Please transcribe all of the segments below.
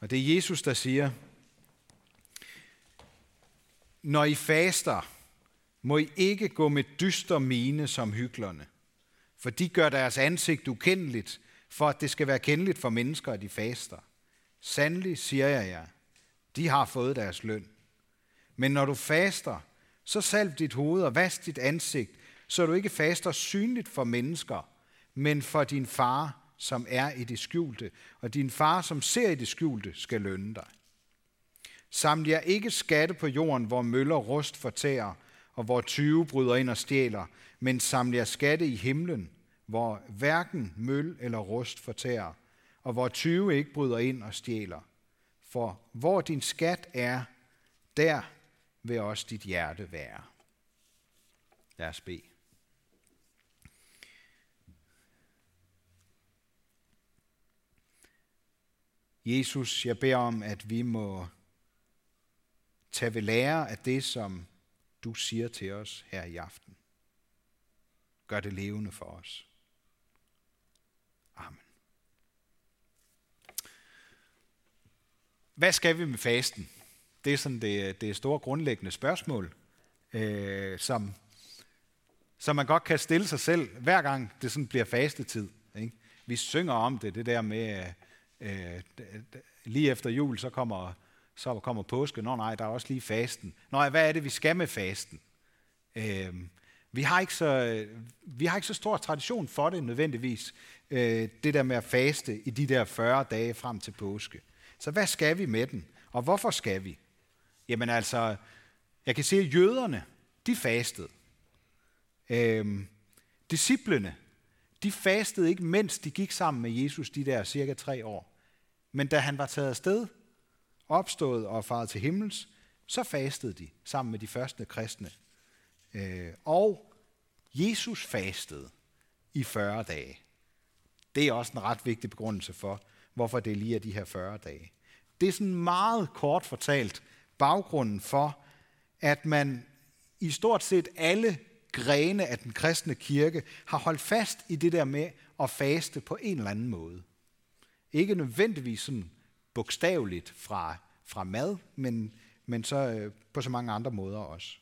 Og det er Jesus, der siger, når I faster, må I ikke gå med dyster mine som hyklerne, for de gør deres ansigt ukendeligt, for at det skal være kendeligt for mennesker, at de faster. Sandelig siger jeg jer, de har fået deres løn. Men når du faster, så salv dit hoved og vask dit ansigt, så du ikke faster synligt for mennesker, men for din far, som er i det skjulte, og din far, som ser i det skjulte, skal lønne dig. Saml jer ikke skatte på jorden, hvor møller rust fortærer, og hvor tyve bryder ind og stjæler, men saml jer skatte i himlen, hvor hverken møl eller rust fortærer, og hvor tyve ikke bryder ind og stjæler. For hvor din skat er, der vil også dit hjerte være. Lad os bede. Jesus, jeg beder om, at vi må tage ved lære af det, som du siger til os her i aften. Gør det levende for os. Amen. Hvad skal vi med fasten? Det er sådan det, det store grundlæggende spørgsmål, øh, som, som man godt kan stille sig selv, hver gang det sådan bliver fastetid. Ikke? Vi synger om det, det der med, øh, lige efter jul, så kommer, så kommer påske. Nå nej, der er også lige fasten. Nå, hvad er det, vi skal med fasten? Øh, vi, har ikke så, vi har ikke så stor tradition for det nødvendigvis, øh, det der med at faste i de der 40 dage frem til påske. Så hvad skal vi med den? Og hvorfor skal vi? Jamen altså, jeg kan se, at jøderne, de fastede. Øhm, disciplene, de fastede ikke, mens de gik sammen med Jesus de der cirka tre år. Men da han var taget afsted, opstået og faret til himmels, så fastede de sammen med de første kristne. Øh, og Jesus fastede i 40 dage. Det er også en ret vigtig begrundelse for, hvorfor det lige er de her 40 dage. Det er sådan meget kort fortalt baggrunden for, at man i stort set alle grene af den kristne kirke har holdt fast i det der med at faste på en eller anden måde. Ikke nødvendigvis sådan bogstaveligt fra, fra mad, men, men så øh, på så mange andre måder også.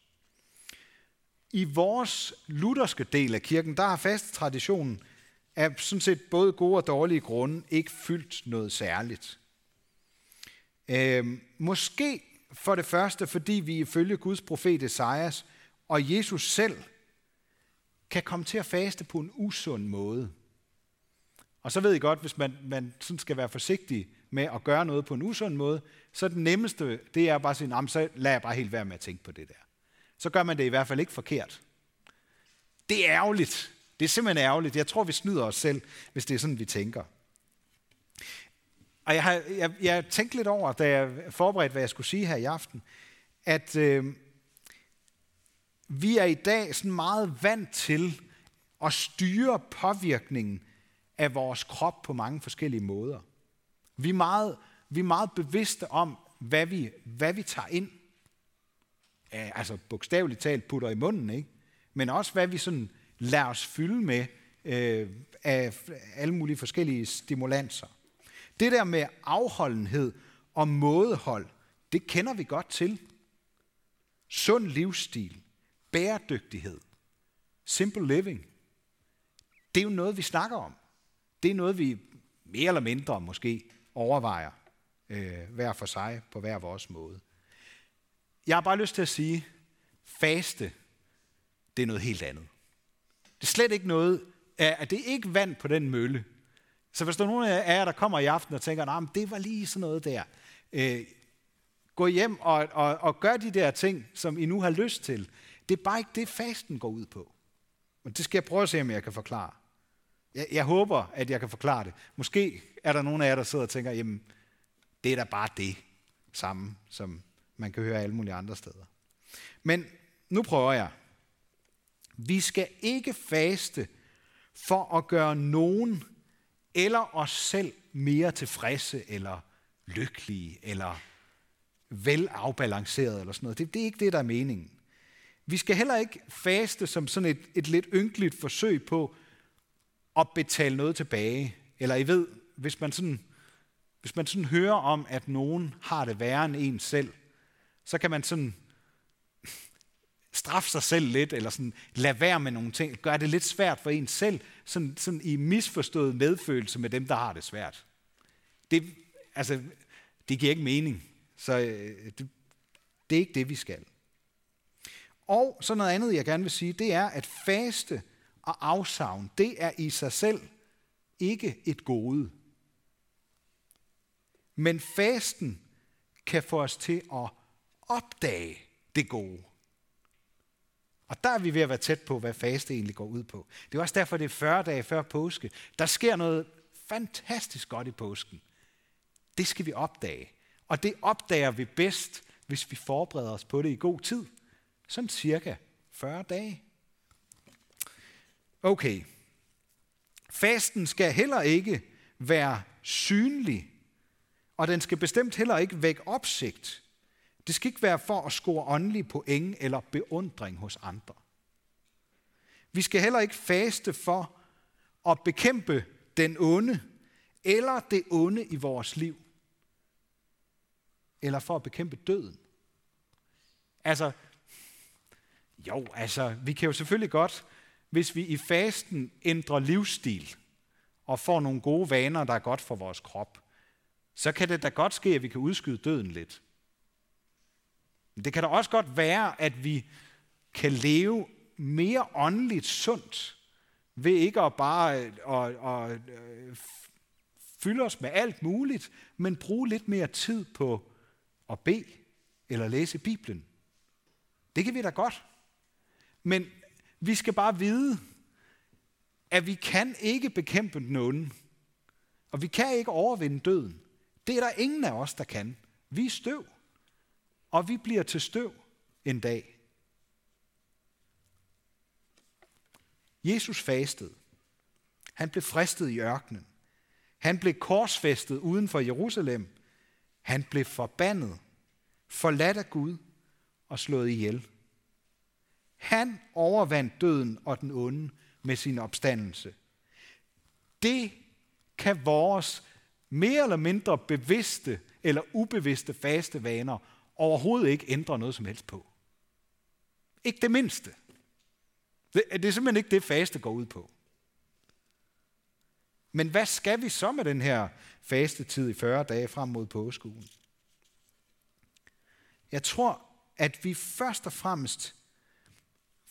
I vores lutherske del af kirken, der har fastetraditionen af sådan set både gode og dårlige grunde ikke fyldt noget særligt. Øh, måske for det første, fordi vi ifølge Guds profet Esajas og Jesus selv kan komme til at faste på en usund måde. Og så ved I godt, hvis man, man sådan skal være forsigtig med at gøre noget på en usund måde, så det nemmeste, det er bare at sige, så lader jeg bare helt være med at tænke på det der. Så gør man det i hvert fald ikke forkert. Det er ærgerligt. Det er simpelthen ærgerligt. Jeg tror, vi snyder os selv, hvis det er sådan, vi tænker. Og jeg har jeg, jeg tænkt lidt over, da jeg forberedte, hvad jeg skulle sige her i aften, at øh, vi er i dag sådan meget vant til at styre påvirkningen af vores krop på mange forskellige måder. Vi er meget, vi er meget bevidste om, hvad vi, hvad vi tager ind. Altså bogstaveligt talt putter i munden, ikke? Men også hvad vi sådan lader os fylde med øh, af alle mulige forskellige stimulanser. Det der med afholdenhed og mådehold, det kender vi godt til. Sund livsstil, bæredygtighed, simple living, det er jo noget, vi snakker om. Det er noget, vi mere eller mindre måske overvejer øh, hver for sig på hver vores måde. Jeg har bare lyst til at sige, faste, det er noget helt andet. Det er slet ikke noget, at det er ikke vand på den mølle. Så hvis der er nogen af jer, der kommer i aften og tænker, nah, det var lige sådan noget der. Øh, gå hjem og, og, og gør de der ting, som I nu har lyst til. Det er bare ikke det, fasten går ud på. Og det skal jeg prøve at se, om jeg kan forklare. Jeg, jeg håber, at jeg kan forklare det. Måske er der nogen af jer, der sidder og tænker, jamen, det er da bare det samme, som man kan høre alle mulige andre steder. Men nu prøver jeg. Vi skal ikke faste for at gøre nogen eller os selv mere tilfredse, eller lykkelige, eller velafbalanceret, eller sådan noget. Det, det er ikke det, der er meningen. Vi skal heller ikke faste som sådan et, et lidt ynkeligt forsøg på at betale noget tilbage. Eller I ved, hvis man sådan hvis man sådan hører om, at nogen har det værre end en selv, så kan man sådan straffe sig selv lidt, eller sådan lade være med nogle ting, gøre det lidt svært for en selv, sådan, sådan i misforstået medfølelse med dem, der har det svært. Det, altså, det giver ikke mening. Så øh, det, det er ikke det, vi skal. Og så noget andet, jeg gerne vil sige, det er, at faste og afsavn, det er i sig selv ikke et gode. Men fasten kan få os til at opdage det gode. Og der er vi ved at være tæt på, hvad faste egentlig går ud på. Det er også derfor, det er 40 dage før påske. Der sker noget fantastisk godt i påsken. Det skal vi opdage. Og det opdager vi bedst, hvis vi forbereder os på det i god tid. Sådan cirka 40 dage. Okay. Fasten skal heller ikke være synlig, og den skal bestemt heller ikke vække opsigt. Det skal ikke være for at score åndelige point eller beundring hos andre. Vi skal heller ikke faste for at bekæmpe den onde eller det onde i vores liv. Eller for at bekæmpe døden. Altså, jo, altså, vi kan jo selvfølgelig godt, hvis vi i fasten ændrer livsstil og får nogle gode vaner, der er godt for vores krop, så kan det da godt ske, at vi kan udskyde døden lidt. Men det kan da også godt være, at vi kan leve mere åndeligt sundt, ved ikke at bare at, at, at fylde os med alt muligt, men bruge lidt mere tid på at bede eller læse Bibelen. Det kan vi da godt. Men vi skal bare vide, at vi kan ikke bekæmpe den onde. Og vi kan ikke overvinde døden. Det er der ingen af os, der kan. Vi er støv. Og vi bliver til støv en dag. Jesus fastede. Han blev fristet i ørkenen. Han blev korsfæstet uden for Jerusalem. Han blev forbandet, forladt af Gud og slået ihjel. Han overvandt døden og den onde med sin opstandelse. Det kan vores mere eller mindre bevidste eller ubevidste faste vaner overhovedet ikke ændre noget som helst på. Ikke det mindste. Det, det er simpelthen ikke det, faste går ud på. Men hvad skal vi så med den her faste tid i 40 dage frem mod påskeugen? Jeg tror, at vi først og fremmest,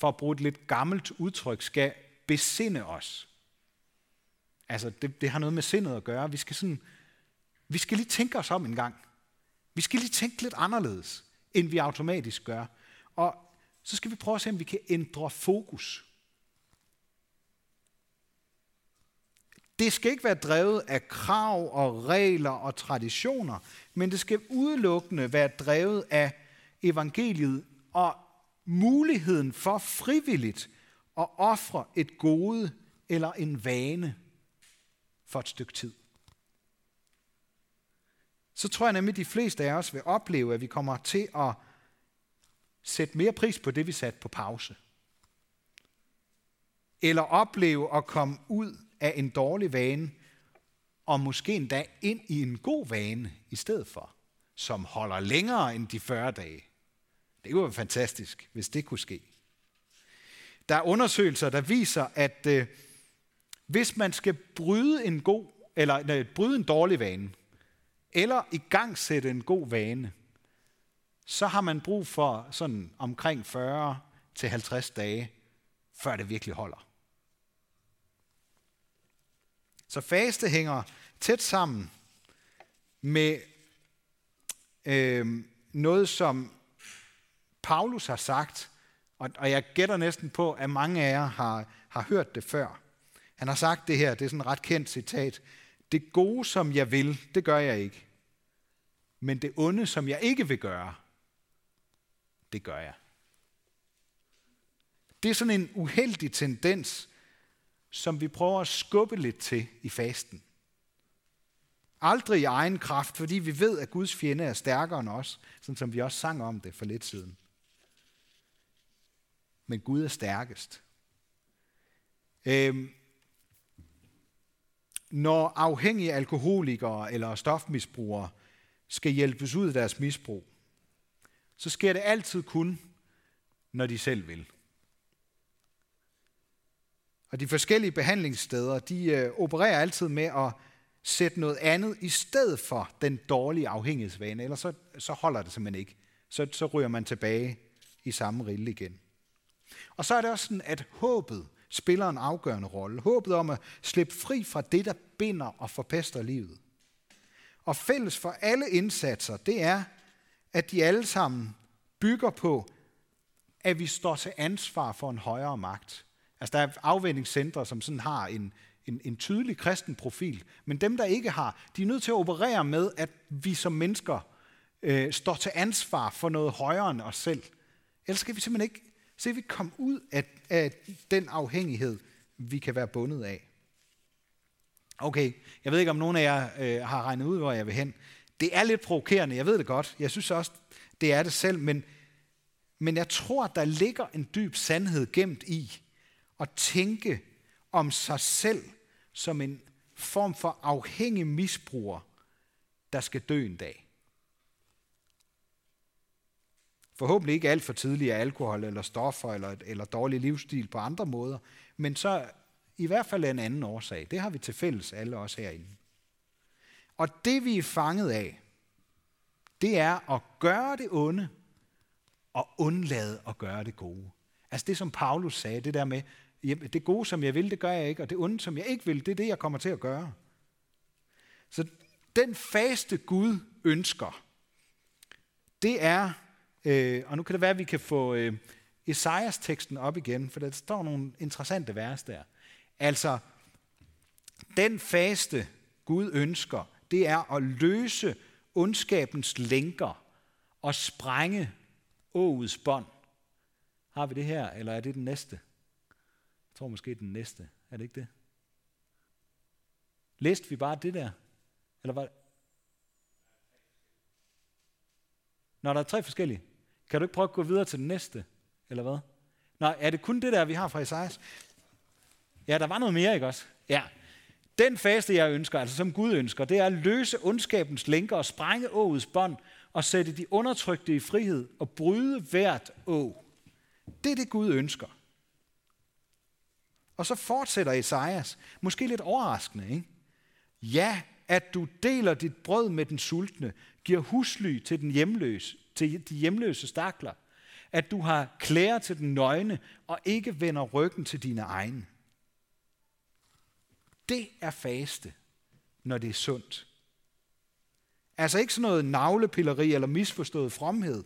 for at bruge et lidt gammelt udtryk, skal besinde os. Altså, det, det har noget med sindet at gøre. Vi skal, sådan, vi skal lige tænke os om en gang. Vi skal lige tænke lidt anderledes, end vi automatisk gør. Og så skal vi prøve at se, om vi kan ændre fokus. Det skal ikke være drevet af krav og regler og traditioner, men det skal udelukkende være drevet af evangeliet og muligheden for frivilligt at ofre et gode eller en vane for et stykke tid. Så tror jeg nemlig, at de fleste af os vil opleve, at vi kommer til at sætte mere pris på det, vi satte på pause. Eller opleve at komme ud af en dårlig vane, og måske endda ind i en god vane i stedet for, som holder længere end de 40 dage. Det kunne være fantastisk, hvis det kunne ske. Der er undersøgelser, der viser, at øh, hvis man skal bryde en god eller nej, bryde en dårlig vane, eller i gang sætte en god vane, så har man brug for sådan omkring 40 til 50 dage, før det virkelig holder. Så faste hænger tæt sammen med øh, noget, som Paulus har sagt, og, og jeg gætter næsten på, at mange af jer har, har hørt det før. Han har sagt det her, det er sådan et ret kendt citat. Det gode, som jeg vil, det gør jeg ikke. Men det onde, som jeg ikke vil gøre, det gør jeg. Det er sådan en uheldig tendens, som vi prøver at skubbe lidt til i fasten. Aldrig i egen kraft, fordi vi ved, at Guds fjende er stærkere end os, sådan som vi også sang om det for lidt siden. Men Gud er stærkest. Øhm, når afhængige alkoholikere eller stofmisbrugere skal hjælpes ud af deres misbrug, så sker det altid kun, når de selv vil. Og de forskellige behandlingssteder, de øh, opererer altid med at sætte noget andet i stedet for den dårlige afhængighedsvane, ellers så, så holder det simpelthen ikke. Så, så ryger man tilbage i samme rille igen. Og så er det også sådan, at håbet spiller en afgørende rolle. Håbet om at slippe fri fra det, der binder og forpester livet. Og fælles for alle indsatser, det er, at de alle sammen bygger på, at vi står til ansvar for en højere magt. Altså der er afvendingscentre, som sådan har en, en, en tydelig kristen profil, men dem, der ikke har, de er nødt til at operere med, at vi som mennesker øh, står til ansvar for noget højere end os selv. Ellers skal vi simpelthen ikke så vi komme ud af, af den afhængighed, vi kan være bundet af. Okay, jeg ved ikke, om nogen af jer øh, har regnet ud, hvor jeg vil hen. Det er lidt provokerende, jeg ved det godt. Jeg synes også, det er det selv, men, men jeg tror, der ligger en dyb sandhed gemt i at tænke om sig selv som en form for afhængig misbruger, der skal dø en dag. Forhåbentlig ikke alt for tidligt af alkohol eller stoffer eller, eller dårlig livsstil på andre måder, men så i hvert fald en anden årsag. Det har vi til fælles alle os herinde. Og det vi er fanget af, det er at gøre det onde og undlade at gøre det gode. Altså det, som Paulus sagde, det der med, det gode, som jeg vil, det gør jeg ikke, og det onde, som jeg ikke vil, det er det, jeg kommer til at gøre. Så den faste Gud ønsker, det er, øh, og nu kan det være, at vi kan få øh, Esajas teksten op igen, for der står nogle interessante vers der. Altså, den faste Gud ønsker, det er at løse ondskabens lænker og sprænge åets bånd. Har vi det her, eller er det den næste? Jeg tror måske den næste. Er det ikke det? Læste vi bare det der? Eller var Når der er tre forskellige. Kan du ikke prøve at gå videre til den næste? Eller hvad? Nej, er det kun det der, vi har fra Isaias? Ja, der var noget mere, ikke også? Ja. Den faste, jeg ønsker, altså som Gud ønsker, det er at løse ondskabens lænker og sprænge åets bånd og sætte de undertrykte i frihed og bryde hvert å. Det er det, Gud ønsker. Og så fortsætter Esajas, måske lidt overraskende, ikke? Ja, at du deler dit brød med den sultne, giver husly til den hjemløse, til de hjemløse stakler, at du har klæder til den nøgne og ikke vender ryggen til dine egne. Det er faste, når det er sundt. Altså ikke sådan noget navlepilleri eller misforstået fromhed.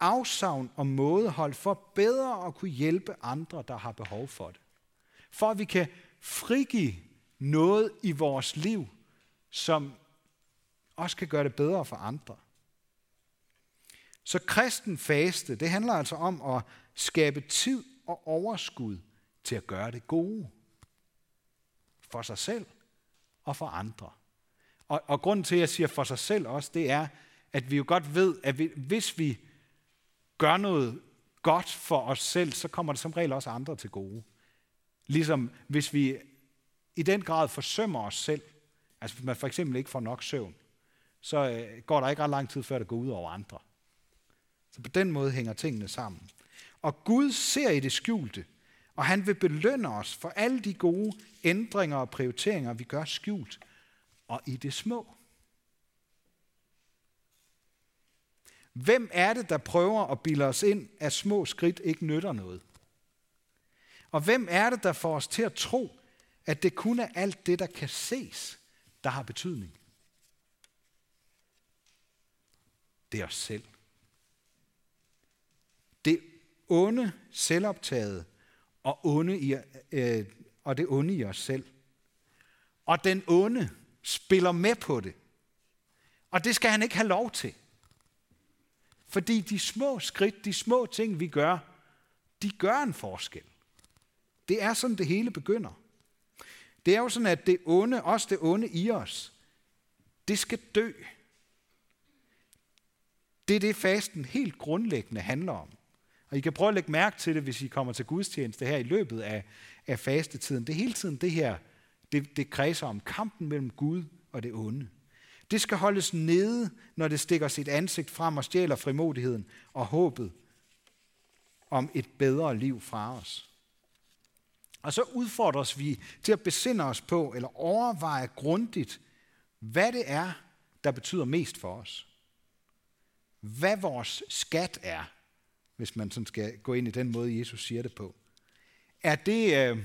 Afsavn og mådehold for bedre at kunne hjælpe andre, der har behov for det. For at vi kan frigive noget i vores liv, som også kan gøre det bedre for andre. Så kristen faste, det handler altså om at skabe tid og overskud til at gøre det gode for sig selv og for andre. Og, og grunden til, at jeg siger for sig selv også, det er, at vi jo godt ved, at vi, hvis vi gør noget godt for os selv, så kommer det som regel også andre til gode. Ligesom hvis vi i den grad forsømmer os selv, altså hvis man for eksempel ikke får nok søvn, så øh, går der ikke ret lang tid, før det går ud over andre. Så på den måde hænger tingene sammen. Og Gud ser i det skjulte, og han vil belønne os for alle de gode ændringer og prioriteringer, vi gør skjult og i det små. Hvem er det, der prøver at bilde os ind, at små skridt ikke nytter noget? Og hvem er det, der får os til at tro, at det kun er alt det, der kan ses, der har betydning? Det er os selv. Det onde, selvoptaget og, onde i, øh, og det onde i os selv. Og den onde spiller med på det. Og det skal han ikke have lov til. Fordi de små skridt, de små ting, vi gør, de gør en forskel. Det er sådan, det hele begynder. Det er jo sådan, at det onde, også det onde i os, det skal dø. Det er det, fasten helt grundlæggende handler om. Og I kan prøve at lægge mærke til det, hvis I kommer til gudstjeneste her i løbet af, af fastetiden. Det er hele tiden det her, Det, det kredser om kampen mellem Gud og det onde. Det skal holdes nede, når det stikker sit ansigt frem og stjæler frimodigheden og håbet om et bedre liv fra os. Og så udfordres vi til at besinde os på, eller overveje grundigt, hvad det er, der betyder mest for os. Hvad vores skat er, hvis man sådan skal gå ind i den måde, Jesus siger det på. Er det øh,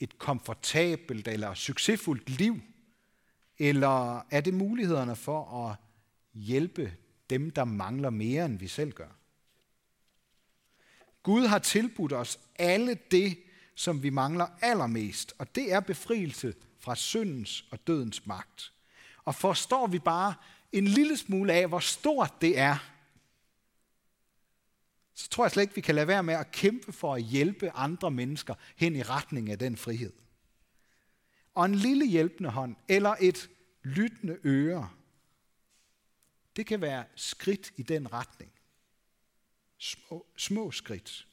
et komfortabelt eller succesfuldt liv, eller er det mulighederne for at hjælpe dem, der mangler mere, end vi selv gør? Gud har tilbudt os alle det, som vi mangler allermest, og det er befrielse fra syndens og dødens magt. Og forstår vi bare en lille smule af, hvor stort det er, så tror jeg slet ikke, vi kan lade være med at kæmpe for at hjælpe andre mennesker hen i retning af den frihed. Og en lille hjælpende hånd, eller et lyttende øre, det kan være skridt i den retning. Små, små skridt.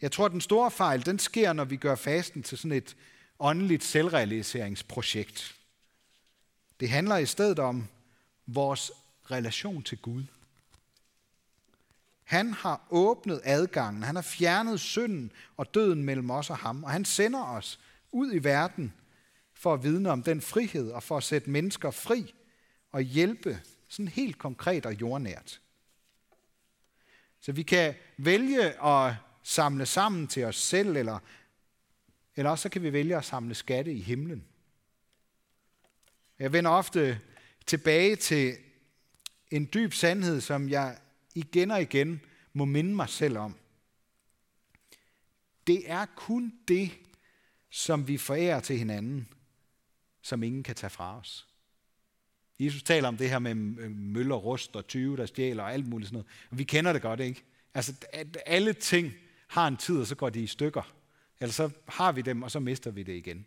Jeg tror, at den store fejl, den sker, når vi gør fasten til sådan et åndeligt selvrealiseringsprojekt. Det handler i stedet om vores relation til Gud. Han har åbnet adgangen, han har fjernet synden og døden mellem os og ham, og han sender os ud i verden for at vidne om den frihed og for at sætte mennesker fri og hjælpe sådan helt konkret og jordnært. Så vi kan vælge at samle sammen til os selv, eller, eller også så kan vi vælge at samle skatte i himlen. Jeg vender ofte tilbage til en dyb sandhed, som jeg igen og igen må minde mig selv om. Det er kun det, som vi forærer til hinanden, som ingen kan tage fra os. Jesus taler om det her med øh, møller, rust og tyve, der stjæler og alt muligt sådan noget. Vi kender det godt, ikke? Altså, at alle ting har en tid, og så går de i stykker. Eller så har vi dem, og så mister vi det igen.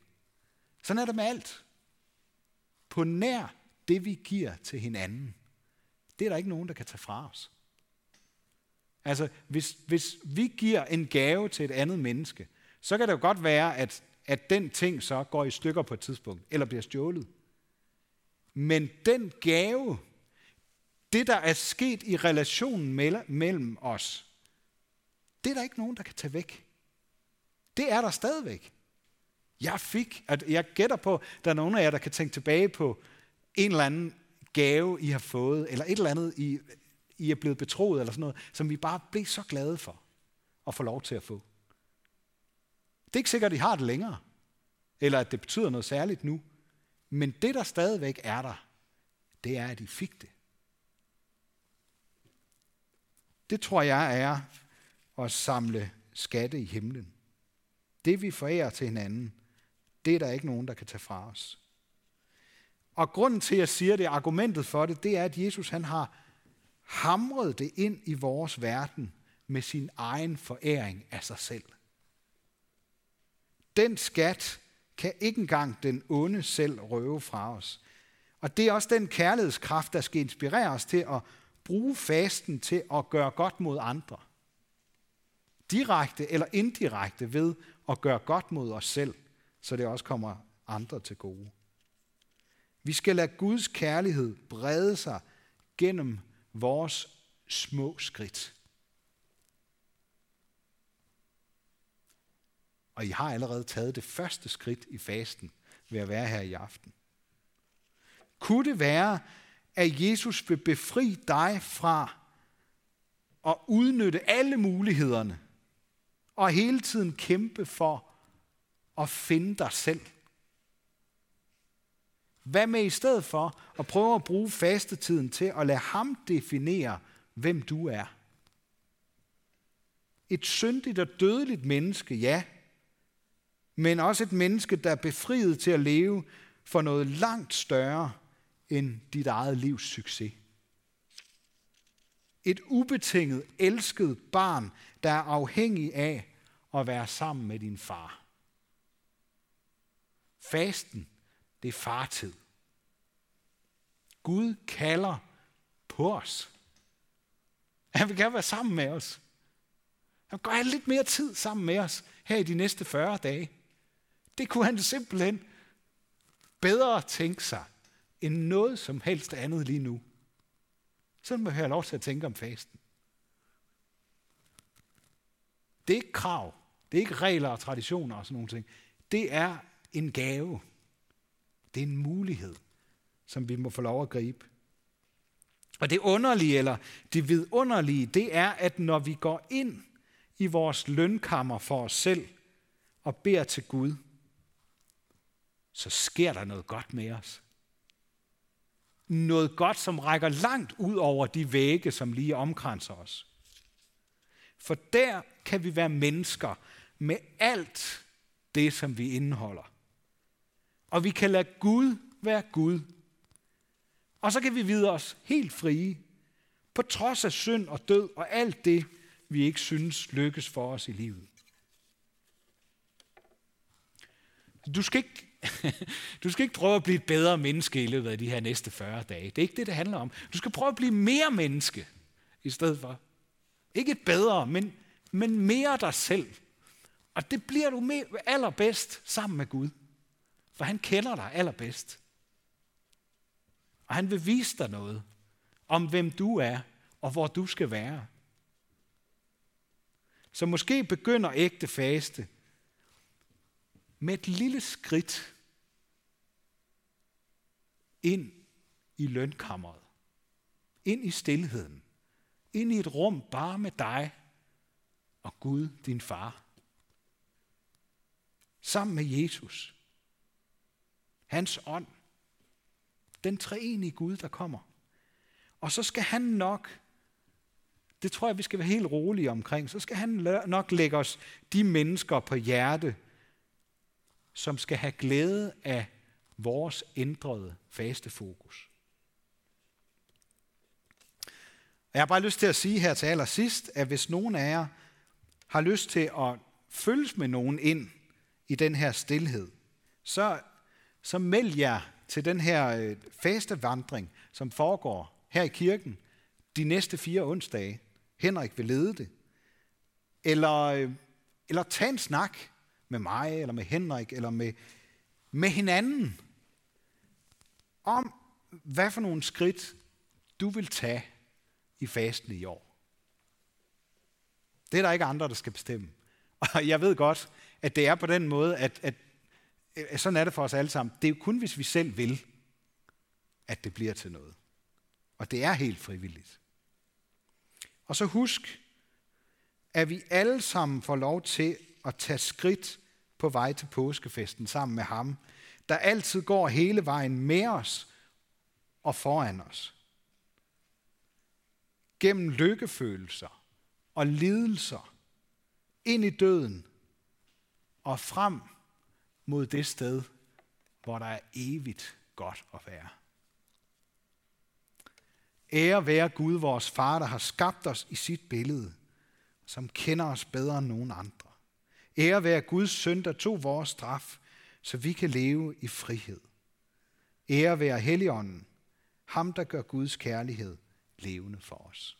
Sådan er det med alt. På nær det, vi giver til hinanden, det er der ikke nogen, der kan tage fra os. Altså, hvis, hvis vi giver en gave til et andet menneske, så kan det jo godt være, at, at den ting så går i stykker på et tidspunkt, eller bliver stjålet. Men den gave, det der er sket i relationen mellem os, det er der ikke nogen, der kan tage væk. Det er der stadigvæk. Jeg fik, at jeg gætter på, der er nogen af jer, der kan tænke tilbage på en eller anden gave, I har fået, eller et eller andet, I, i er blevet betroet, eller sådan noget, som vi bare blev så glade for at få lov til at få. Det er ikke sikkert, at I har det længere, eller at det betyder noget særligt nu, men det, der stadigvæk er der, det er, at I fik det. Det tror jeg er at samle skatte i himlen. Det vi forærer til hinanden, det er der ikke nogen, der kan tage fra os. Og grunden til, at jeg siger det, argumentet for det, det er, at Jesus han har hamrede det ind i vores verden med sin egen foræring af sig selv. Den skat kan ikke engang den onde selv røve fra os. Og det er også den kærlighedskraft, der skal inspirere os til at bruge fasten til at gøre godt mod andre. Direkte eller indirekte ved at gøre godt mod os selv, så det også kommer andre til gode. Vi skal lade Guds kærlighed brede sig gennem vores små skridt. Og I har allerede taget det første skridt i fasten ved at være her i aften. Kunne det være, at Jesus vil befri dig fra at udnytte alle mulighederne og hele tiden kæmpe for at finde dig selv? Hvad med i stedet for at prøve at bruge fastetiden til at lade ham definere, hvem du er? Et syndigt og dødeligt menneske, ja, men også et menneske, der er befriet til at leve for noget langt større end dit eget livs succes. Et ubetinget, elsket barn, der er afhængig af at være sammen med din far. Fasten, det er fartid. Gud kalder på os. Han vil gerne være sammen med os. Han går have lidt mere tid sammen med os, her i de næste 40 dage. Det kunne han simpelthen bedre tænke sig end noget som helst andet lige nu. Sådan må jeg have lov til at tænke om fasten. Det er ikke krav. Det er ikke regler og traditioner og sådan nogle ting. Det er en gave. Det er en mulighed, som vi må få lov at gribe. Og det underlige, eller det vidunderlige, det er, at når vi går ind i vores lønkammer for os selv og beder til Gud, så sker der noget godt med os. Noget godt, som rækker langt ud over de vægge, som lige omkranser os. For der kan vi være mennesker med alt det, som vi indeholder. Og vi kan lade Gud være Gud. Og så kan vi vide os helt frie, på trods af synd og død og alt det, vi ikke synes lykkes for os i livet. Du skal ikke, du skal ikke prøve at blive et bedre menneske i løbet af de her næste 40 dage. Det er ikke det, det handler om. Du skal prøve at blive mere menneske i stedet for. Ikke et bedre, men, men mere dig selv. Og det bliver du med, allerbedst sammen med Gud. For han kender dig allerbedst. Og han vil vise dig noget om, hvem du er og hvor du skal være. Så måske begynder ægte faste med et lille skridt ind i lønkammeret. Ind i stillheden. Ind i et rum bare med dig og Gud, din far. Sammen med Jesus. Hans ånd. Den treenige Gud, der kommer. Og så skal han nok, det tror jeg, vi skal være helt rolige omkring, så skal han nok lægge os de mennesker på hjerte, som skal have glæde af vores ændrede faste fokus. Jeg har bare lyst til at sige her til allersidst, at hvis nogen af jer har lyst til at følges med nogen ind i den her stillhed, så, så meld jer til den her øh, faste vandring, som foregår her i kirken de næste fire onsdage. Henrik vil lede det. Eller, øh, eller tag en snak med mig, eller med Henrik, eller med, med hinanden, om hvad for nogle skridt du vil tage i fasten i år. Det er der ikke andre, der skal bestemme. Og jeg ved godt, at det er på den måde, at, at Øh, øh, sådan er det for os alle sammen. Det er jo kun, hvis vi selv vil, at det bliver til noget. Og det er helt frivilligt. Og så husk, at vi alle sammen får lov til at tage skridt på vej til påskefesten sammen med ham, der altid går hele vejen med os og foran os. Gennem lykkefølelser og lidelser, ind i døden og frem mod det sted, hvor der er evigt godt at være. Ære være Gud, vores far, der har skabt os i sit billede, som kender os bedre end nogen andre. Ære være Guds søn, der tog vores straf, så vi kan leve i frihed. Ære være Helligånden, ham der gør Guds kærlighed levende for os.